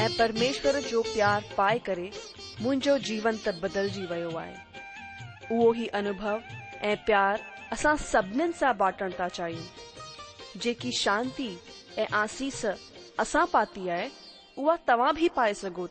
ऐं परमेश्वर जो प्यार पाए करे मुंहिंजो जीवन त बदल वो आहे उहो ई अनुभव ए प्यार असां सा बाटन बाटण था चाहियूं जेकी शांती आसीस असां पाती है वह तव्हां भी पाए सघो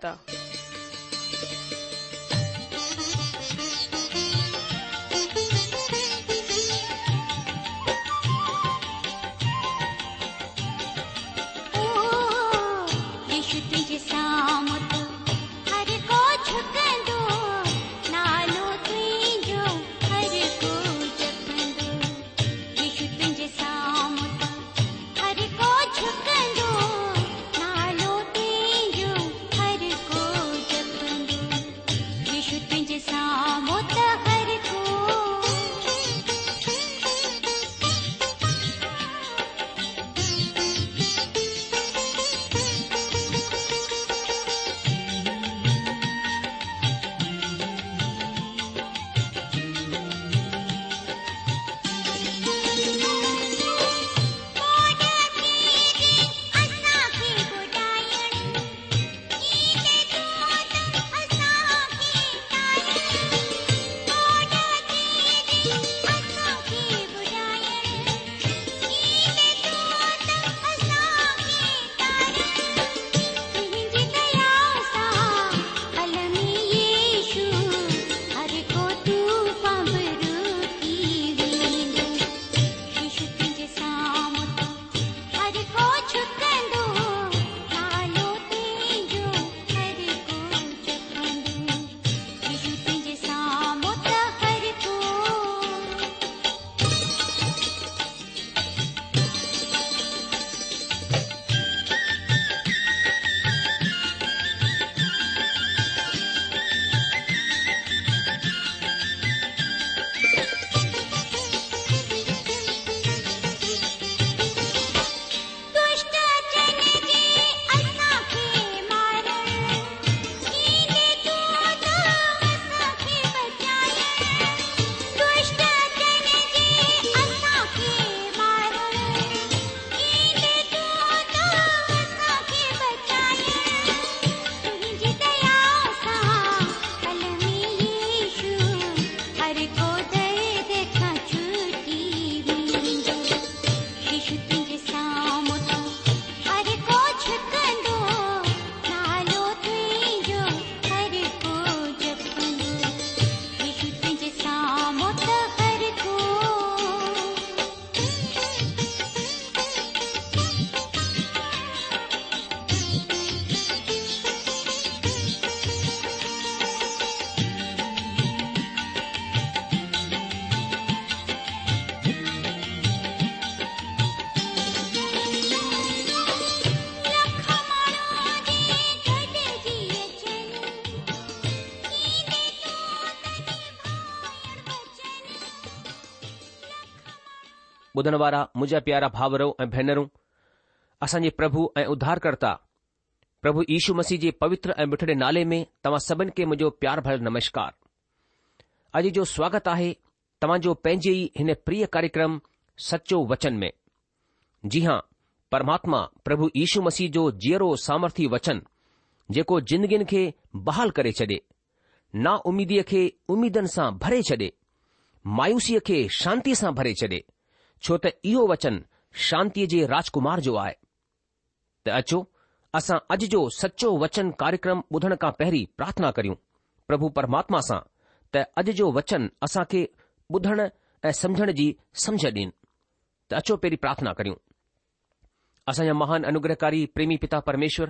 ॿुधण वारा मुंहिंजा प्यारा भावरों ऐं भेनरूं असांजे प्रभु ऐं उद्धारकर्ता प्रभु यीशू मसीह जे पवित्र ऐं मिठिड़े नाले में तव्हां सभिनि खे मुंहिंजो प्यार भर नमस्कार अॼु जो स्वागत आहे तव्हां पंहिंजे ई हिन प्रिय कार्यक्रम सचो वचन में जी हा परमात्मा प्रभु यीशु मसीह जो जीअरो सामर्थ्य वचन जेको जिंदगीन खे बहाल करे छ्ॾे नाउमीदीअ खे उमीदनि सां भरे छॾे मायूसीअ खे शांतीअ सां भरे छॾे છોતે ઈયો વચન શાંતિજી રાજકુમાર જો આય તએ અચો આસા અજ જો સચો વચન કાર્યક્રમ બધણ કા પહેરી પ્રાર્થના કર્યું પ્રભુ પરમાત્મા સા તએ અજ જો વચન આસા કે બધણ એ સમજણ જી સમજ દિન તએ અચો પહેરી પ્રાર્થના કર્યું આસા મહાન અનુગ્રહકારી પ્રેમી પિતા પરમેશ્વર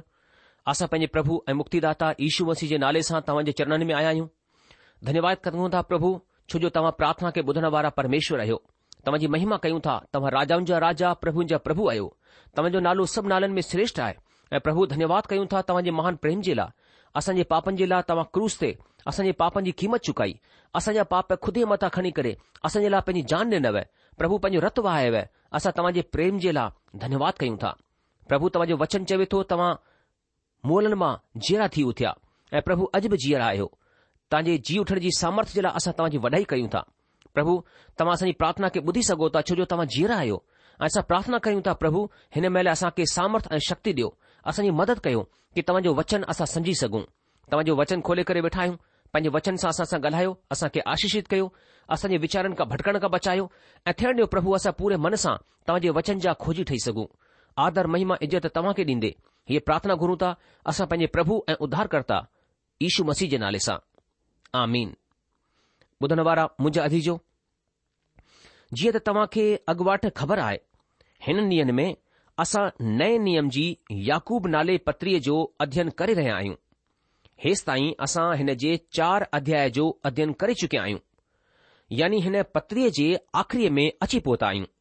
આસા પે પ્રભુ એ મુક્તિદાતા ઈશુ વસી જે નાલે સા તવંજે ચરણન મે આયા હું ધન્યવાદ કરતો હું તા પ્રભુ છો જો તવા પ્રાર્થના કે બધણ વારા પરમેશ્વર રહ્યો तव्हांजी महिमा कयूं था तव्हां राजाउनि जा राजा प्रभु जा प्रभु आहियो तव्हांजो नालो सभु नालनि में स्रेष्ठ आहे ऐं प्रभु धन्यवाद कयूं था तव्हां महान प्रेम जे लाइ असांजे पापनि जे लाइ तव्हां क्रूज़ थे असांजे पापनि जी क़ीमत चुकाई असांजा पाप खुद मथां खणी करे असां लाइ पंहिंजी जान ॾिनव प्रभु पंहिंजो रत वहाव असां तव्हांजे प्रेम जे लाइ धन्यवाद कयूं था प्रभु तव्हांजो वचन चवे थो तव्हां मोलन मां जीअरा थी उथिया ऐं प्रभु अॼु बि जीअरा आयो तव्हांजे जीव उठण जी सामर्थ्य जे लाइ असां तव्हांजी वॾाई कयूं था प्रभु तव्हां असांजी प्रार्थना खे ॿुधी सघो था छो जो तव्हां जीअरा आहियो ऐं असां प्रार्थना कयूं था प्रभु हिन महिल असांखे सामर्थ ऐं शक्ति ॾियो असांजी मदद कयो कि तव्हांजो वचन असां समझी सघूं तव्हांजो वचन खोले करे वेठा आहियूं पंहिंजे वचन सां असां सां ॻाल्हायो असांखे आशीषित कयो असांजे वीचारनि खां भटकण खां बचायो ऐं थियण ॾियो प्रभु असां पूरे मन सां तव्हांजे वचन जा खोजी ठही सघूं आदर महिमा इज़त तव्हां खे ॾींदे हीअ प्रार्थना घुरूं था असां पंहिंजे प्रभु ऐं उद्धारकर्ता यीशू मसीह जे नाले सां आमीन ॿुधण वारा मुंहिंजा अधीजो जीअं त तव्हां खे अॻुवाट ख़बर आहे हिन ॾींहनि में असां नए नियम जी याकूब नाले पत्रीअ जो अध्ययन करे रहिया आहियूं हेसि ताईं असां हिन जे चार अध्याय जो अध्यन करे चुकिया आहियूं यानी हिन पत्रीअ जे आख़िरीअ में अची पहुता आहियूं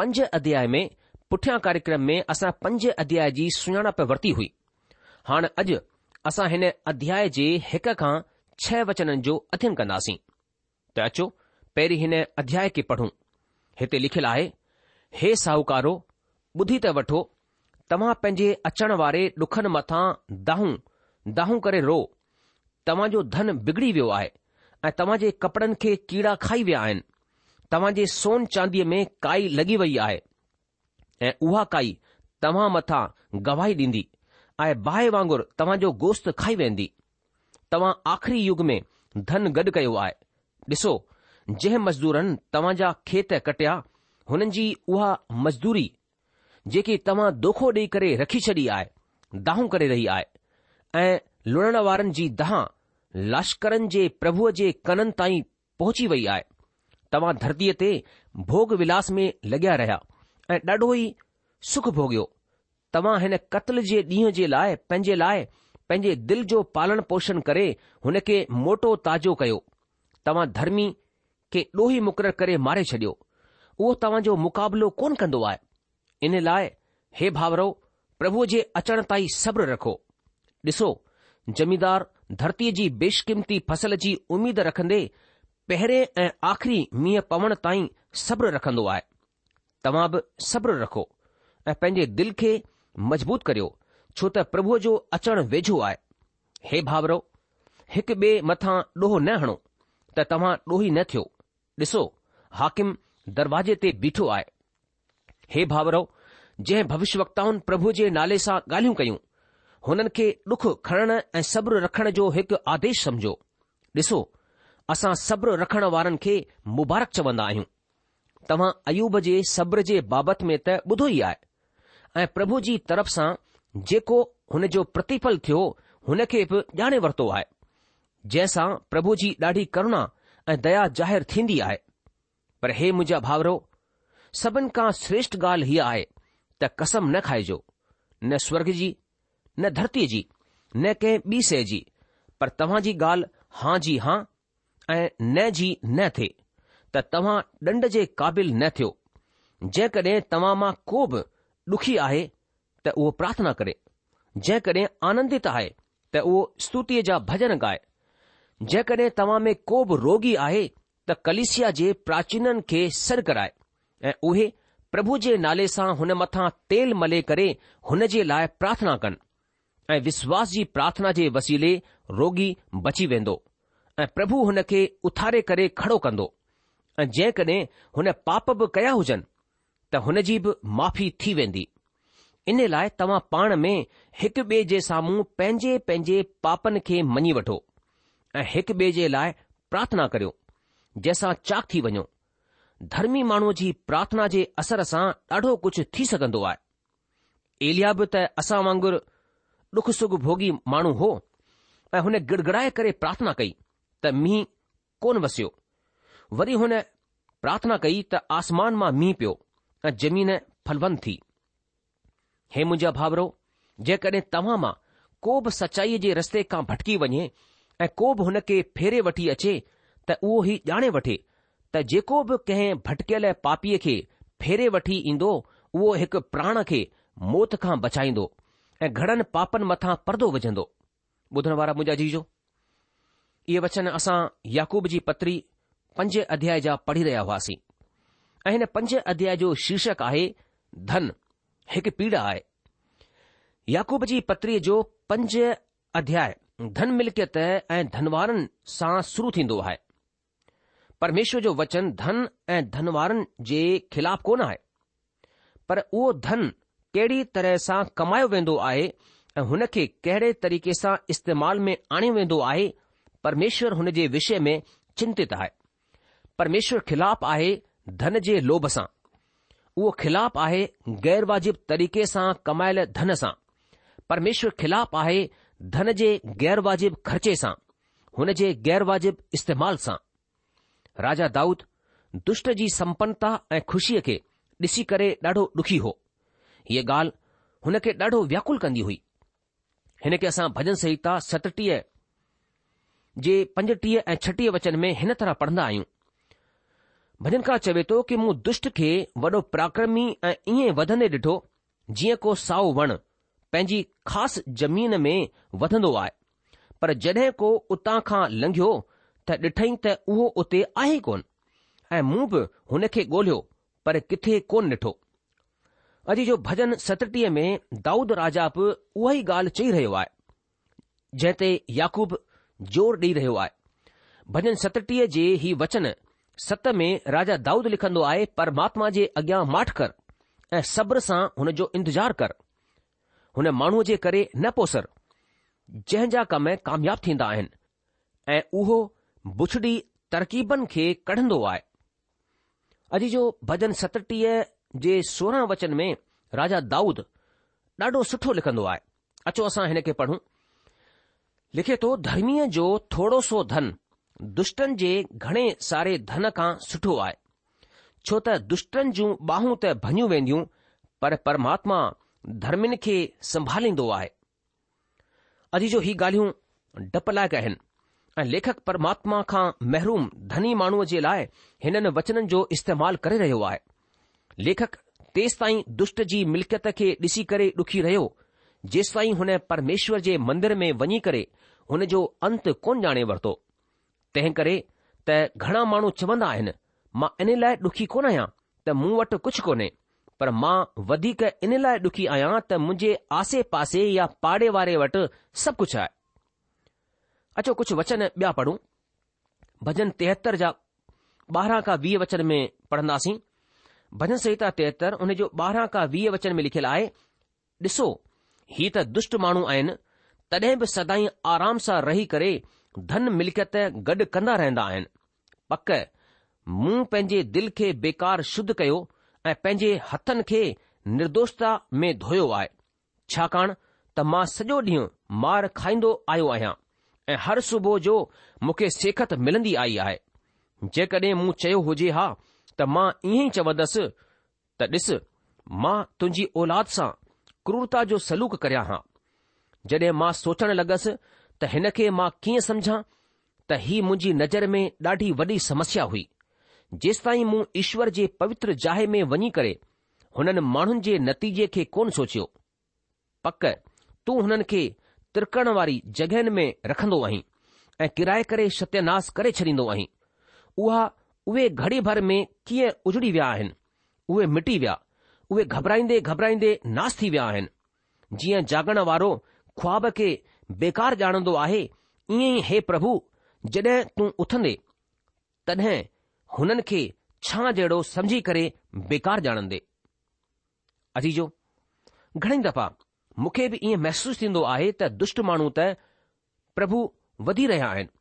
पंज अध्याय में पुठियां कार्यक्रम में असां पंज अध्याय जी सुञाणप वरिती हुई हाणे अॼु असां हिन अध्याय जे हिक खां छह वचननि जो अध्ययन कंदासीं त अचो पहिरीं हिन अध्याय खे पढ़ूं हिते लिखियलु आहे हे साहूकारो ॿुधी त वठो तव्हां पंहिंजे अचण वारे ॾुखनि मथां दाहूं दाहूं करे रो तव्हां जो धन बिगड़ी वियो आहे ऐं तव्हां जे कपड़नि खे कीड़ा खाई विया आहिनि तव्हां जे सोन चांदीअ में काई लॻी वई आहे ऐं उहा काई तव्हां मथां गवाही ॾींदी ऐं बाहि वांगुर जो गोस्त खाई वेंदी तव्हां आखिरी युग में धन गॾु कयो आहे ॾिसो जंहिं मज़दूरनि तव्हां जा खेत कटिया हुननि जी उहा मज़दूरी जेकी तव्हां दोखो ॾेई करे रखी छॾी आहे दाहूं करे रही आहे ऐं लुणण वारनि जी दहां लाश्करनि जे प्रभुअ जे कननि ताईं पहुची वई आहे तव्हां धरतीअ ते भोग विलास में लॻिया रहिया ऐं ॾाढो ई सुख भोगियो तव्हां हिन कत्ल जे ॾींहं जे लाइ पंहिंजे लाइ पंहिंजे दिल जो पालन पोषण करे हुन खे मोटो ताजो कयो तव्हां धर्मी खे ॾोही मुक़ररु करे मारे छॾियो उहो तव्हांजो मुक़ाबिलो कोन कंदो आहे इन लाइ हे भाउरो प्रभुअ जे अचण ताईं सब्र रखो ॾिसो ज़मीदार धरतीअ जी बेशकीमती फसल जी उमीद रखंदे पहिरें ऐं आख़िरी मींहं पवण ताईं सब्र रखंदो आहे तव्हां बि सब्र रखो ऐं पंहिंजे दिल खे मज़बूत करियो छो त प्रभुअ जो अचणु वेझो आहे हे भाउरो हिकु ॿिए मथां ॾोहो न हणो त तव्हां ॾोही न थियो ॾिसो हाकिम दरवाजे ते बीठो आहे हे भाउरो जंहिं भविष्य वक्ताउनि प्रभु जे नाले सां ॻाल्हियूं कयूं हुननि खे डुख खणण ऐं सब्र रखण जो हिकु आदेश समझो ॾिसो असां सब्र रखण वारनि खे मुबारक चवंदा आहियूं तव्हां अयूब जे सब्र जे बाबति में त ॿुधो ई आहे ऐं प्रभु जी तरफ़ सां जेको हुन जो प्रतिफल थियो हुन खे बि ॼाणे वरितो आहे जंहिंसां प्रभु जी ॾाढी करुणा ऐं दया ज़ाहिरु थींदी आहे पर हे मुंहिंजा भावरो सभिनि खां श्रेष्ठ ॻाल्हि हीअ आहे त कसम न खाइजो न स्वर्ग जी न धरतीअ जी न कंहिं ॿी शइ जी पर तव्हां जी ॻाल्हि हां जी हां ऐं न जी न थिए त तव्हां डंड जे क़ाबिल न थियो जेकॾहिं तव्हां मां को बि डुखी आहे त उहो प्रार्थना करे जेकॾहिं आनंदित आहे त उहो स्तुतीअ जा भॼन ॻाए जेकॾहिं तव्हां में को बि रोगी आहे त कलिसिया जे प्राचीननि खे सर कराए ऐं उहे प्रभु जे नाले सां हुन मथां तेल मले करे हुन जे लाइ प्रार्थना कनि ऐं विश्वास जी प्रार्थना जे वसीले रोगी बची वेंदो ऐं प्रभु हुन खे उथारे करे खड़ो कंदो ऐं जेकॾहिं हुन पाप बि कया हुजनि त हुन जी बि माफ़ी थी वेंदी इन लाइ तव्हां पाण में हिकु ॿिए जे साम्हूं पंहिंजे पंहिंजे पापनि खे मञी वठो ऐं हिक ॿिए जे लाइ प्रार्थना करियो जंहिंसां चाक थी वञो धर्मी माण्हूअ जी प्रार्थना जे असर सां ॾाढो कुझु थी सघंदो आहे एलिया बि त असां वांगुरु डुख सुख भोगी माण्हू हो ऐं हुन गिड़गड़ाए करे प्रार्थना कई त मींहुं कोन वसियो वरी हुन प्रार्थना कई त आसमान मां मींहुं पियो ऐं जमीन फलवंद थी हे मुंहिंजा भाउरो जेकॾहिं तव्हां मां को बि सचाईअ जे रस्ते खां भटकी वञे ऐं को बि हुन खे फेरे वठी अचे त उहो ई ॼाणे वठे त जेको बि कंहिं भटकियल पापीअ खे फेरे वठी ईंदो उहो हिकु प्राण खे मौत खां बचाईंदो ऐं घणनि पापनि मथां परदो विझंदो ॿुधण वारा मुंहिंजा जीजो इहे वचन असां याकूब जी पत्री पंज अध्याय जा पढ़ी रहिया हुआसीं ऐं हिन पंज अध्याय जो शीर्षक आहे धन हिकु पीढ़ा आहे याकूब जी पत्रीअ जो पंज अध्याय धन मिल्कियत ऐं धनवारनि सां शुरू थींदो आहे परमेश्वर जो वचन धन ऐं धनवारनि जे ख़िलाफ़ु कोन आहे पर उहो धन कहिड़ी तरह सां कमायो वेंदो आहे ऐं हुन खे कहिड़े तरीक़े सां इस्तेमाल में आणियो वेंदो आहे परमेश्वरु हुन जे विषय में चिंतित आहे परमेश्वर ख़िलाफ़ु आहे धन जे लोभ सां उहो ख़िलाफ़ु आहे गैर वाजिबु तरीक़े सां कमायल धन सां परमेश्वर ख़िलाफ़ु आहे ધનજે ગેરવાજિબ ખર્ચે સા હનેજે ગેરવાજિબ ઇસ્તેમાલ સા રાજા દાઉદ દુષ્ટજી સંપન્તા એ ખુશી કે ડીસી કરે ડાઢો દુખી હો યે ગાલ હને કે ડાઢો વ્યકુલ કંદી હોઈ હને કે આસા ભજન સહીતા સટટીએ જે 5 3 એ 6 વચન મે હન તરા પઢના આયુ ભજન કા ચવે તો કે મુ દુષ્ટ કે વડો પ્રાકરમી એ એ વધને ડીઠો જીએ કો સાઉ વણ पंहिंजी ख़ासि जमीन में वधंदो आहे पर जड॒हिं को उतां खां लंघियो त ॾिठईं त उहो उते आहे कोन ऐं मूं बि हुन खे ॻोल्हियो पर किथे कोन ॾिठो अॼु जो भजन सतटीह में दाऊद राजा बि उहो ई ॻाल्हि चई रहियो आहे जंहिं ते याकूब जोर ॾेई रहियो आहे भॼन सतटीह जे वचन सत में राजा दाऊद लिखंदो आहे परमात्मा जे अॻियां माठ कर ऐं सब्र सां हुन जो इंतज़ारु कर हुन माण्हूअ जे करे न पोसर जहिंज कम कामयाब थींदा आहिनि ऐं उहो बुछड़ी तरकीबन खे कढंदो आहे अॼु जो भजन सतटीह जे सोरहं वचन में राजा दाऊद ॾाढो सुठो लिखन्दो आहे अचो असां हिन खे पढ़ूं लिखे थो धर्मीअ जो थोरो सो धन दुष्टनि जे घणे सारे धन खां सुठो आहे छो त दुष्टनि जूं बाहूं त भञियूं वेंदियूं पर परमात्मा धर्मिन खे संभालींदो आहे अॼु जो ही ॻाल्हियूं डप लायक आहिनि ऐं लेखक परमात्मा खां महरूम धनी माण्हूअ जे लाइ हिननि वचननि जो इस्तेमालु करे रहियो आहे लेखक तेसि ताईं दुष्ट जी मिल्कियत खे ॾिसी करे ॾुखी रहियो जेसि ताईं हुन परमेश्वर जे मंदर में वञी करे हुन जो अंत कोन ॼाणे वरितो तंहिं करे त घणा माण्हू चवंदा आहिनि मां इन लाइ ॾुखी कोन आहियां त मूं वटि कुझु कोन्हे पर मां वधीक इन लाइ ॾुखी आहियां त मुंहिंजे आसे पासे या पाड़े वारे वटि सभु कुझु आहे अचो कुझु वचन ॿिया पढ़ूं भजन तेहतरि जा ॿारहं खां वीह वचन में पढ़ंदासीं भजन संहिता तेहतरि उन जो ॿारहं खां वीह वचन में लिखियलु आहे ॾिसो ही त दुष्ट माण्हू आहिनि तॾहिं बि सदाई आराम सां रही करे धन मिल्कियत गॾु कंदा रहंदा आहिनि पक मूं पंहिंजे दिल खे बेकार शुद्ध कयो ऐं पंहिंजे हथनि खे निर्दोषता में धोयो आहे छाकाणि त मां सॼो ॾींहुं मार खाईंदो आयो आहियां ऐं हर सुबुह जो मूंखे सेखत मिलंदी आई आहे जेकॾहिं मूं चयो हुजे हा त मां ईअं ई चवंदसि त ॾिस मां तुंहिंजी औलाद सां क्रूरता जो सलूक करियां हा जॾहिं मां सोचण लॻसि त हिन खे मां कीअं समुझां त हीउ मुंहिंजी नज़र में ॾाढी वॾी समस्या हुई जेसि ताईं मूं ईश्वर जे पवित्र जाहे में वञी करे हुननि माण्हुनि जे नतीजे खे कोन सोचियो पक तूं हुननि खे तिरकण वारी जॻहियुनि में रखंदो आहीं ऐं किराए करे सत्यानाश करे छॾींदो आहीं उहा उहे घड़ी भर में कीअं उजड़ी विया आहिनि उहे मिटी विया उहे घबराईंदे घबराईंदे नास थी विया आहिनि जीअं जागण वारो ख़्वाब खे बेकार ॼाणंदो आहे ईअं ई हे प्रभु जॾहिं तूं उथंदे तॾहिं हुननि खे छा जहिड़ो समझी करे बेकार ॼाणंदे अजीजो घणेई दफ़ा मूंखे बि ईअं महसूसु थींदो आहे त दुष्ट माण्हू त प्रभु वधी रहिया आहिनि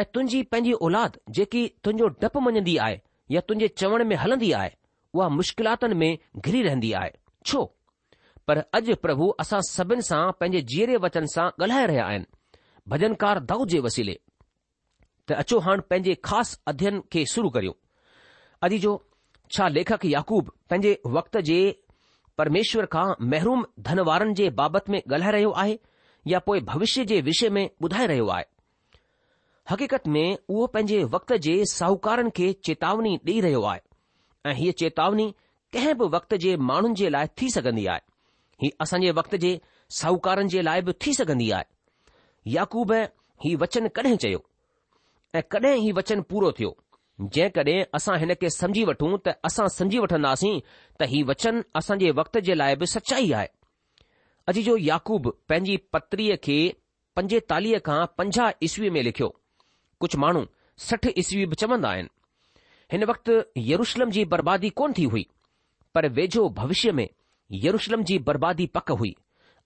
ऐं तुंहिंजी पंहिंजी औलाद जेकी तुंहिंजो डपु मञंदी आहे या तुंहिंजे चवण में हलंदी आहे उहा मुश्किलातुनि में घिरी रहंदी आहे छो पर अॼु प्रभु असां सभिनि सां पंहिंजे जीअरे वचन सां ॻाल्हाए रहिया आहिनि भजनकार दाऊ जे वसीले त अचो हाणे पंहिंजे ख़ासि अध्यन खे शुरू करियो अॼु जो छा लेखक याकूब पंहिंजे वक़्त जे परमेश्वर खां महरूम धनवारनि जे बाबति में ॻाल्हाए रहियो आहे या पोइ भविष्य जे विषय में ॿुधाए रहियो आहे हक़ीक़त में उहो पंहिंजे वक़्त जे साहूकारनि खे चेतावनी ॾेई रहियो आहे ऐं हीअ चेतावनी कंहिं बि वक़्त जे माण्हुनि जे लाइ थी सघंदी आहे ही असांजे वक़्त जे साहूकारनि जे लाइ बि थी सघंदी आहे याकूब हीउ वचन कॾहिं चयो ऐं कॾहिं ई वचन पूरो थियो जंहिं कॾहिं असां हिन खे समझी वठूं त असां समझी वठंदासीं त ही वचन असांजे वक़्त जे लाइ बि सचाई आहे अॼु जो याक़ूब पंहिंजी पत्रीअ खे पंजेतालीह खां पंजाह ईस्वी में लिखियो कुझु माण्हू सठ ईस्वी बि चवंदा आहिनि हिन वक़्तु यरुशलम जी बर्बादी कोन थी हुई पर वेझो भविष्य में यरुशलम जी बर्बादी पक हुई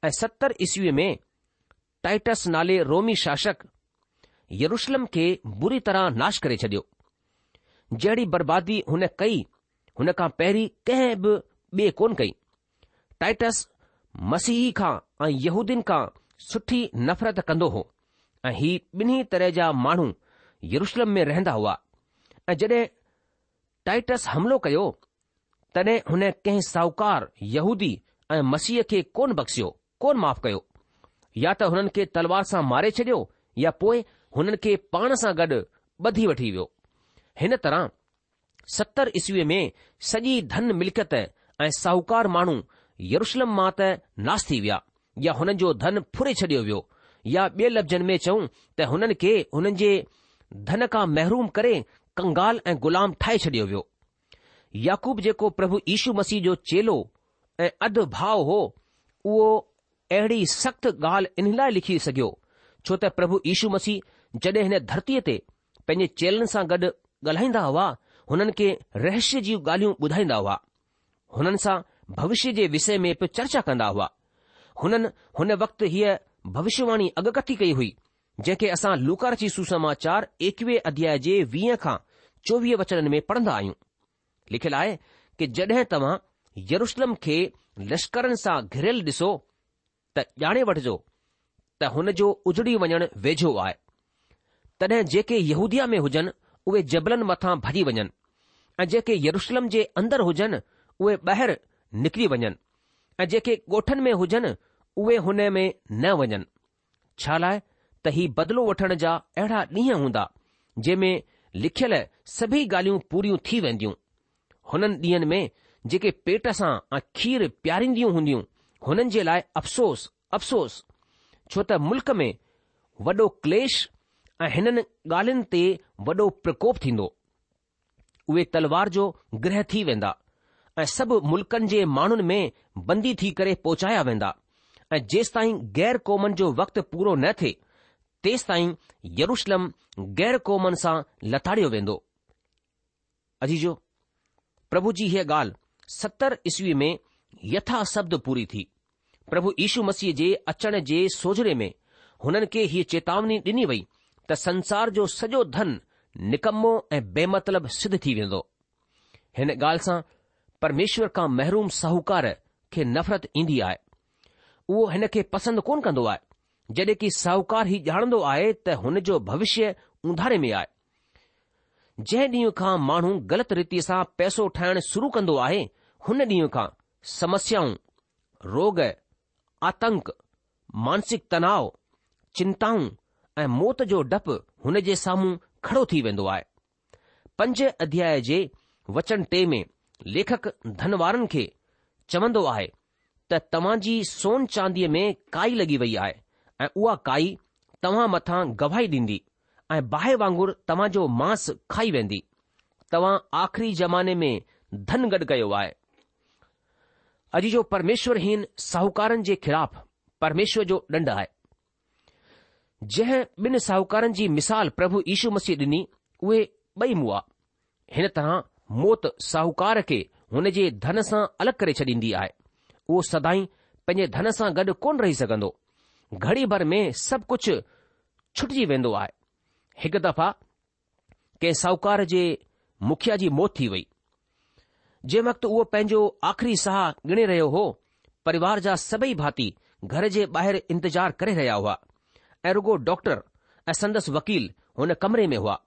ऐं सतरि ईस्वी में टाइटस नाले रोमी शासक यूशलम खे बुरी तरह नाश करे छडि॒यो जहिड़ी बर्बादी हुन कई हुन खां पहिरीं कहिं बि ॿे कोन कई टाइटस मसीही खां ऐं यूदियन खां सुठी नफ़रत कंदो हो ऐं ही ॿिन्ही तरह जा माण्हू यरुषलम में रहंदा हुआ ऐं जड॒हिं टाइटस हमिलो कयो तॾहिं हुन कंहिं साहूकार यहूदी ऐं मसीह खे कोन बक्षियो कोन माफ़ कयो या त हुननि खे तलवार सां मारे छडि॒यो या पोए हुननि खे पाण सां गॾु ॿधी वठी वियो हिन तरह सतर ईस्वीअ में सॼी धन मिल्कियत ऐं साहूकार माण्हू यरुशलम मां त नास थी विया या हुननि जो धन फुरे छडि॒यो वियो या ॿिए लफ़्ज़नि में चऊं त हुननि खे हुननि जे धन खां महरूम करे कंगाल ऐं ग़ुलाम ठाहे छडि॒यो वियो याकूब जेको प्रभु यीशू मसीह जो चेलो ऐं अधु भाव हो उहो अहिड़ी सख़्त ॻाल्हि इन लाइ लिखी सघियो छो त प्रभु यीशू मसीह जॾहिं हिन धरतीअ ते पंहिंजे चेलनि सां गॾु ॻाल्हाईंदा हुआ हुननि खे रहस्य जी ॻाल्हियूं ॿुधाईंदा हुआ हुननि सां भविष्य जे विषय में बि चर्चा कंदा हुआ हुननि हुन वक़्तु हीअ भविष्यवाणी अॻकथी कई हुई जंहिंखे असां लूकार जी सुसमाचार एकवीह अध्याय जे वीह खां चोवीह वचन में पढ़ंदा आहियूं लिखियलु आहे कि जड॒हिं तव्हां यरुशलम खे लश्करनि सां घिरियल ॾिसो त ॼाणे वठिजो त हुन जो उजड़ी वञणु वेझो आहे तॾहिं जेके यहूद्या में हुजनि उहे जबलनि मथां भॼी वञनि ऐं जेके यरुशलम जे अंदरि हुजनि उहे ॿाहिरि निकिरी वञनि ऐं जेके ॻोठनि में हुजनि उहे हुन में न वञनि छा लाइ त हीउ बदिलो वठण जा अहिड़ा ॾींहं हूंदा जंहिं में लिखियल सभई ॻाल्हियूं पूरियूं थी वेंदियूं हुननि ॾींहनि में जेके पेट सां ऐं खीर प्यारींदियूं हूंदियूं हुननि जे लाइ अफ़सोस अफ़सोस छो त मुल्क़ में वॾो क्लेश ऐं हिननि ॻाल्हियुनि ते वॾो प्रकोप थींदो उहे तलवार जो ग्रह थी वेंदा ऐं सभु मुल्क़नि जे माण्हुनि में बंदी थी करे पहुचाया वेंदा ऐं जेसि ताईं गैर क़ौमनि जो वक़्तु पूरो न थिए तेसि ताईं यरुषलम गैर क़ौमनि सां लताड़ियो वेंदो अजी जो प्रभु जी हीअ ॻाल्हि सतर ईस्वी में यथा शब्द पूरी थी प्रभु यीशू मसीह जे अचण जे सोजरे में हुननि खे हीअ चेतावनी ॾिनी वई त संसार जो सॼो धन निकमो ऐं बेमतिलब सिद्ध थी वेंदो हिन ॻाल्हि सां परमेश्वर खां महरूम साहूकार खे नफ़रत ईंदी आहे उहो हिन खे पसंदि कोन कंदो आहे जॾहिं की साहूकार ई ॼाणंदो आहे त हुन जो भविष्य उंधारे में आहे जंहिं ॾींहुं खां माण्हू ग़लति रीति सां पैसो ठाहिण शुरू कंदो आहे हुन ॾींहुं खां समस्याऊं रोग आतंक मानसिक तनाव चिंताऊं ऐं मौत जो डपु हुन जे साम्हूं खड़ो थी वेंदो आहे पंज अध्याय जे वचन टे में लेखक धनवारनि खे चवंदो आहे त तव्हां जी सोन चांदीअ में काई लॻी वई आहे ऐं उहा काई तव्हां मथां गवाही ॾींदी ऐं बाहि वांगुर जो मांस खाई वेंदी तव्हां आख़िरी ज़माने में धन गॾु कयो आहे अॼु जो परमेश्वरहीन साहूकारनि जे ख़िलाफ़ु परमेश्वर जो ॾंढ आहे जंहिं ॿिन साहूकारनि जी मिसाल प्रभु यीशू मसीह ॾिनी उहे ॿई मुआ हिन तरह मौत साहूकार खे हुन जे धन सां अलॻि करे छॾींदी आहे उहो सदाई पंहिंजे धन सां गॾु कोन रही सघंदो घड़ी भर में सभु कुझु छुटिजी वेंदो आहे हिकु दफ़ा कंहिं साहूकार जे मुखिया जी मौत थी वई जंहिं वक़्तु उहो पंहिंजो आख़िरी साह ॻिणे रहियो हो परिवार जा सभई भाती घर जे ॿाहिरि इंतज़ारु करे रहिया हुआ ऐं रुगो डॉक्टर ऐं संदसि वकील हुन कमरे में हुआ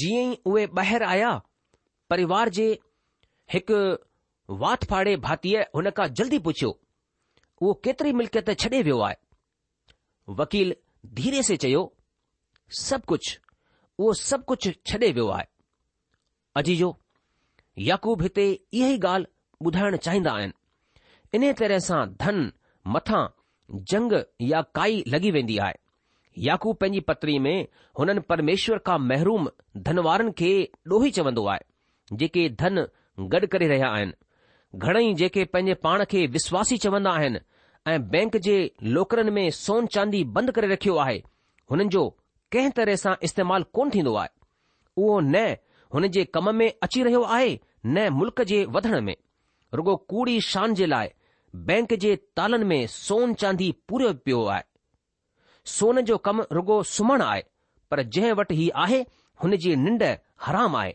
जीअं ई उहे ॿाहिरि आया परिवार जे हिकु वात फाड़े भातीअ हुन खां जल्दी पुछियो उहो केतरी मिल्कियत छॾे वियो आहे वकील धीरे से चयो सभु कुझु उहो सभु कुझु छॾे वियो आहे अजीजो यकूब हिते इहा ई ॻाल्हि ॿुधाइण चाहिंदा आहिनि इन तरह सां धन मथां जंग या काई लॻी वेंदी आहे याकू पंहिंजी पत्री में हुननि परमेश्वर खां महरूम धनवारनि खे ॾोही चवंदो आहे जेके धन गॾु करे रहिया आहिनि घणेई जेके पंहिंजे पाण खे विश्वासी चवंदा आहिनि ऐं बैंक जे लोकरनि में सोन चांदी बंदि करे रखियो आहे हुननि जो कंहिं तरह सां इस्तेमालु कोन थींदो आहे उहो न हुन जे कम में अची रहियो आहे न मुल्क़ जे वधण में रुगो कूड़ी शान जे लाइ बैंक जे तालनि में सोन चांदी पूरो पियो आहे सोन जो कमु रुगो सुम्हणु आहे पर जंहिं वटि हीउ आहे हुन जी निंड हराम आहे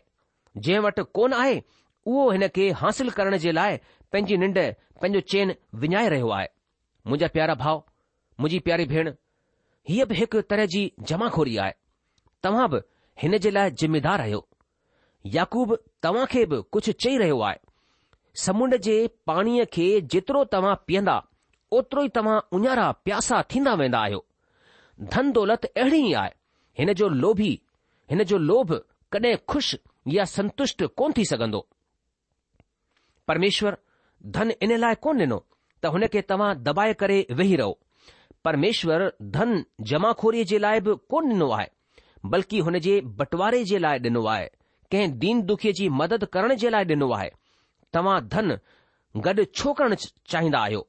जंहिं वटि कोन आहे उहो हिन खे हासिल करण जे लाइ पंहिंजी निंड पंहिंजो चैन विञाए रहियो आहे मुंहिंजा प्यारा भाउ मुंहिंजी प्यारी भेण हीअ बि हिकु तरह जी जमाखोरी आहे तव्हां बि हिन जे लाइ ज़िमेदार आहियो याकूब तव्हां खे बि कुझु चई रहियो आहे समुंड जे पाणीअ खे जेतिरो तव्हां पीअंदा ओतिरो ई तव्हां उञारा प्यासा थींदा वेंदा आहियो धन दौलत अहिड़ी ई आहे हिन जो लोभी हिन जो लोभ कॾहिं ख़ुशि या संतुष्ट कोन थी सघंदो परमेश्वर धन इन लाइ कोन ॾिनो त हुन खे तव्हां दॿाए करे वेही रहो परमेश्वर धन जमाखोरीअ जे लाइ बि कोन ॾिनो आहे बल्कि हुन जे बंटवारे जे लाइ ॾिनो आहे कंहिं दीन दुखीअ जी मदद करण जे लाइ ॾिनो आहे तव्हां धन गॾु छो करणु चाहींदा आहियो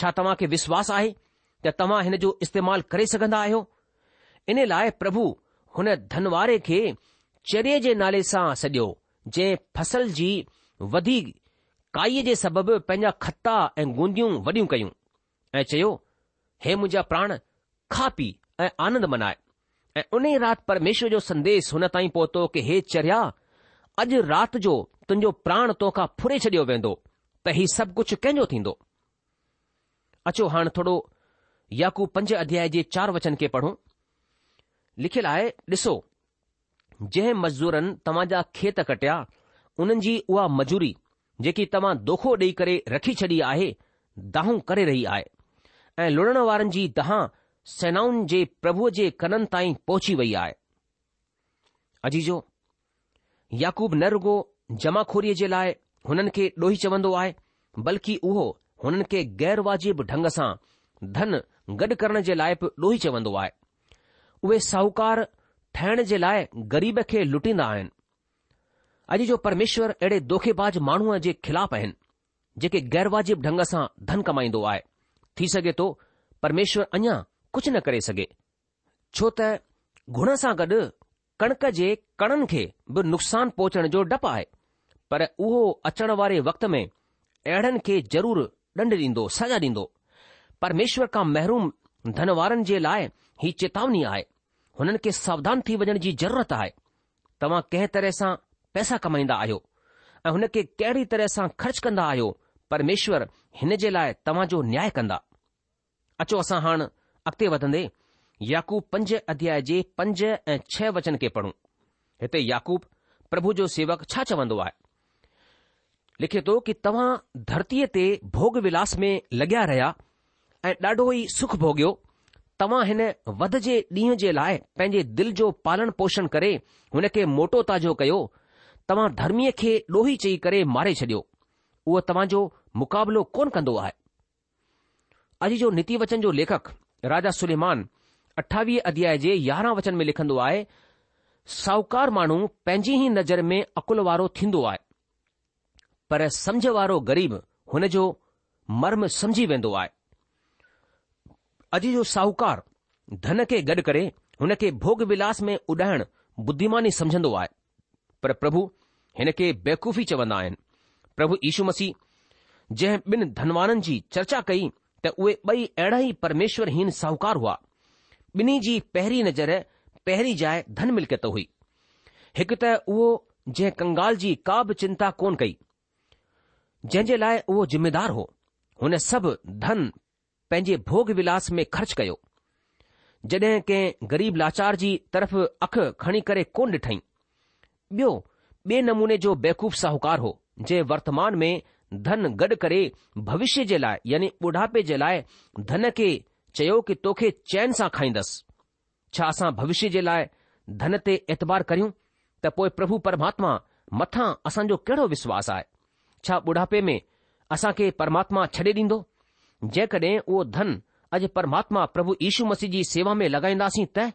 छा तव्हां खे विश्वास आहे त तव्हां हिन जो इस्तेमाल करे सघंदा आहियो इन लाइ प्रभु हुन धनवारे खे चर्ये जे नाले सां सॼो जंहिं फसल जी वधी काईअ जे सबबि पंहिंजा खता ऐं गूंदियूं वॾियूं कयूं ऐं चयो हे मुंहिंजा प्राण खा पी ऐं आनंद मनाए ऐं उन राति परमेश्वर जो संदेश हुन ताईं पहुतो कि हे चरिया अॼु राति जो तुंहिंजो प्राण तोखां फुरे छडि॒यो वेंदो त हीउ सभु कुझु कंहिंजो थींदो अचो हाणे थोरो याकू पंज अध्याय जे चार वचन खे पढ़ो लिखियलु आहे ॾिसो जंहिं मज़दूरनि तव्हां जा खेत कटिया उन्हनि जी उहा मजूरी जेकी तव्हां दोखो ॾेई करे रखी छॾी आहे दाहूं करे रही आहे ऐं लुड़ण वारनि जी दहां सेनाउनि जे प्रभुअ जे कननि ताईं पहुची वई आहे अजीजो याकूब न रुगो जमाखोरीअ जे लाइ हुननि खे ॾोही चवंदो आहे बल्कि उहो हुननि खे गैर वाजिब ढंग सां धन गॾु करण जे लाइ बि ॾोही चवंदो आहे उहे साहूकार ठहिण जे लाइ ग़रीब खे लुटींदा आहिनि अॼु जो परमेश्वर अहिड़े दोखेबाज माण्हूअ जे ख़िलाफ़ आहिनि जेके गै़र वाजिब ढंग सां धन कमाईंदो आहे थी सघे थो परमेश्वर अञा कुझु न करे सघे छो त गुण सां गॾु कणिक जे कणनि खे बि नुक़सान पहुचण जो डपु आहे पर उहो अचण वारे वक़्त में अहिड़नि खे ज़रूरु डंड ॾींदो सज़ा ॾींदो परमेश्वर खां महरूम धनवारनि जे लाइ ही चेतावनी आहे हुननि खे सावधान थी वञण जी ज़रूरत आहे तव्हां कंहिं तरह सां पैसा कमाईंदा आहियो ऐं हुन खे कहिड़ी तरह सां ख़र्च कंदा आहियो परमेश्वर हिन जे लाइ तव्हां जो न्याय कंदा अचो असां हाणे अॻिते वधंदे याकूब पंज अध्याय जे पंज ऐं छह वचन खे पढ़ूं हिते याकूब प्रभु जो सेवक छा चवंदो आहे लिखे तो कि तव्हां धरतीअ ते भोग विलास में लॻिया रहिया ऐं ॾाढो ई सुख भोगियो तव्हां हिन वध जे ॾींहं जे लाइ पंहिंजे दिल जो पालन पोषण करे हुन खे मोटो ताजो कयो तव्हां धर्मीअ खे ॾोही चई करे मारे छॾियो उहो तव्हांजो मुक़ाबिलो कोन कंदो आहे अॼु जो नीति वचन जो लेखक राजा सुलेमान अठावीह अध्याय जे यारहं वचन में लिखंदो आहे साहूकार माण्हू पंहिंजी ई नज़र में अकुल वारो थींदो आहे पर समुझ वारो ग़रीब हुन जो मर्म समुझी वेंदो आहे अॼु जो साहूकार धन खे गॾु करे हुनखे भोग विलास में उॾाइण बुद्धिमानी समझंदो आहे पर प्रभु हिन खे बेकूफ़ी चवंदा आहिनि प्रभु यीशु मसीह जंहिं ॿिन धनवाननि जी चर्चा कई त उहे बई अहिड़ा ई परमेश्वर साहूकार हुआ ॿिन्ही जी पहिरीं नज़र पहिरीं जाइ धन मिल्कियत हुई हिकु त उहो जंहिं कंगाल जी का बि चिंता कोन कई जंहिं जे लाइ उहो ज़िमेदार हो हुन सभु धन पंहिंजे भोग विलास में ख़र्च कयो जड॒हिं कंहिं ग़रीब लाचार जी तरफ अखि खणी करे कोंडिठ ॿियो ॿिए नमूने जो बेकूफ़ साहूकार हो जंहिं वर्तमान में धन गॾु करे भविष्य जे लाइ यानी बुढापे जे लाइ धन खे चयो कि तोखे चैन सां खाईंदसि छा असां भविष्य जे लाइ धन ते ऐतबार करियूं त पोइ प्रभु परमात्मा मथां असांजो कहिड़ो विश्वासु आहे छा बुढापे में असां खे परमात्मा छॾे ॾींदो जेकॾहिं उहो धन अॼु परमात्मा प्रभु यीशू मसीह जी सेवा में लॻाईंदासीं त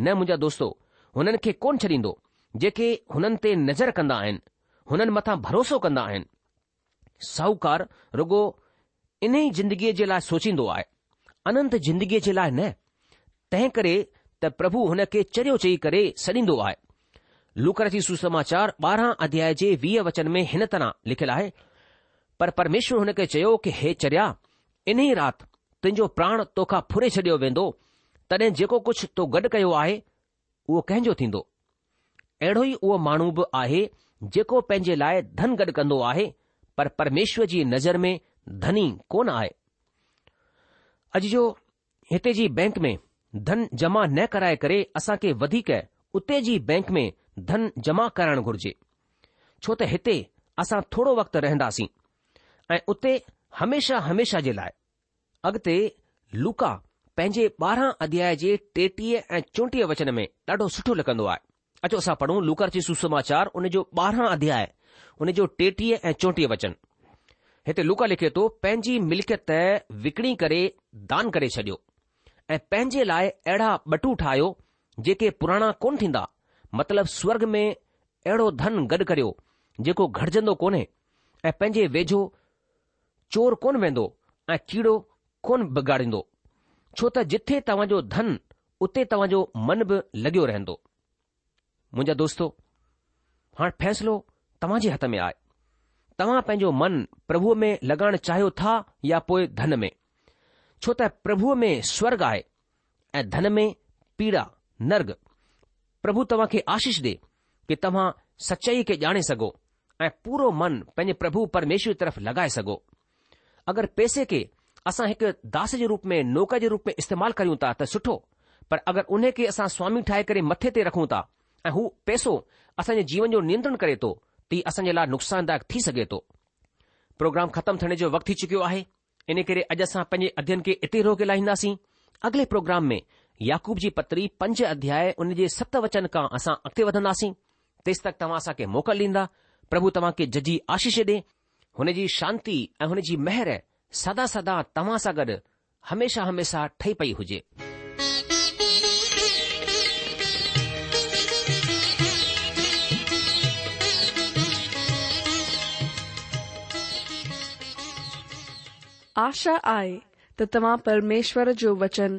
न मुंहिंजा दोस्तो हुननि खे कोन छॾींदो जेके हुननि ते नज़र कंदा आहिनि हुननि मथां भरोसो कंदा आहिनि साहूकार रुगो इन ई जिंदगीअ जे लाइ सोचींदो आहे अनंत जिंदगीअ जे लाइ न तंहिं करे त प्रभु हुन खे चरियो चई करे सॾींदो आहे लूकर जी सुसमाचार ॿारहं अध्याय जे वीह वचन में हिन तरह लिखियलु आहे पर परमेश्वर हुन खे चयो कि हे चर्या ई राति तुंहिंजो प्राण तोखा फुरे छडि॒यो वेंदो तॾहिं जेको कुझु तो गॾु कयो आहे उहो कंहिंजो थींदो अहिड़ो ई उहो माण्हू बि आहे जेको पंहिंजे लाइ धन गॾु कंदो आहे परमेश्वर जी नज़र में धनी कोन आहे अॼु जो हिते जी बैंक में धन जमा न कराए करे असांखे वधीक उते जी बैंक में धन जमा कराइण घुर्जे छो त हिते असां थोरो वक़्तु रहंदासीं ऐं उते हमेशा हमेशा जे लाइ अॻिते लुका पंहिंजे ॿारहं अध्याय जे टेटीह ऐं चोटीह वचन में ॾाढो सुठो लगंदो आहे अचो असां पढ़ूं लूकर जी सुसमाचार उन जो ॿारहं अध्याय उन जो टेटीह ऐं चोटीह वचन हिते लुका लिखे थो पंहिंजी मिल्कियत विकणी करे दान करे छॾियो ऐं पंहिंजे लाइ अहिड़ा बटू ठाहियो जेके पुराणा कोन थींदा मतिलब स्वर्ग में अहिड़ो धन गॾु करियो जेको घटिजंदो कोन्हे ऐं पंहिंजे वेझो चोर कोन वेंदो ऐं कीड़ो कोन बिगाड़ींदो छो त जिथे तव्हांजो धन उते तव्हांजो मन बि लॻियो रहंदो मुंहिंजा दोस्तो हाणे फ़ैसिलो तव्हां जे हथ में आहे तव्हां पंहिंजो मन प्रभुअ में लॻाइणु चाहियो था या पोइ धन में छो त प्रभुअ में स्वर्ग आहे ऐं धन में पीड़ा नर्ग प्रभु तव्हां खे आशीष ॾे कि तव्हां सचाई खे ॼाणे सघो ऐं पूरो मन पंहिंजे प्रभु परमेश्वर जी तरफ़ लॻाए सघो अगरि पैसे खे असां हिकु दास जे रूप में नौका जे रूप में इस्तेमालु करियूं था त सुठो पर अगरि उन खे असां स्वामी ठाहे करे मथे ते रखूं था ऐं हू पैसो असांजे जीवन जो नियंत्रण करे थो त हीअ असांजे लाइ नुक़सानदायक थी सघे थो प्रोग्राम ख़तमु थियण जो वक़्तु थी चुकियो आहे इन करे अॼु असां पंहिंजे अध्यन खे इते रोके लाहींदासीं अॻिले प्रोग्राम में याकूब जी पत्री पंज अध्याय उन जे सत वचन खां असां अॻिते वधंदासीं तेसि तक तव्हां असांखे मोकल ॾींदा प्रभु तव्हांखे जजी आशीष ॾे हुनजी शांती ऐं हुनजी मेहर सदा सदा तव्हां सां गॾु हमेशा हमेशा ठही पई हुजे आशा आहे त तव्हां परमेश्वर जो वचन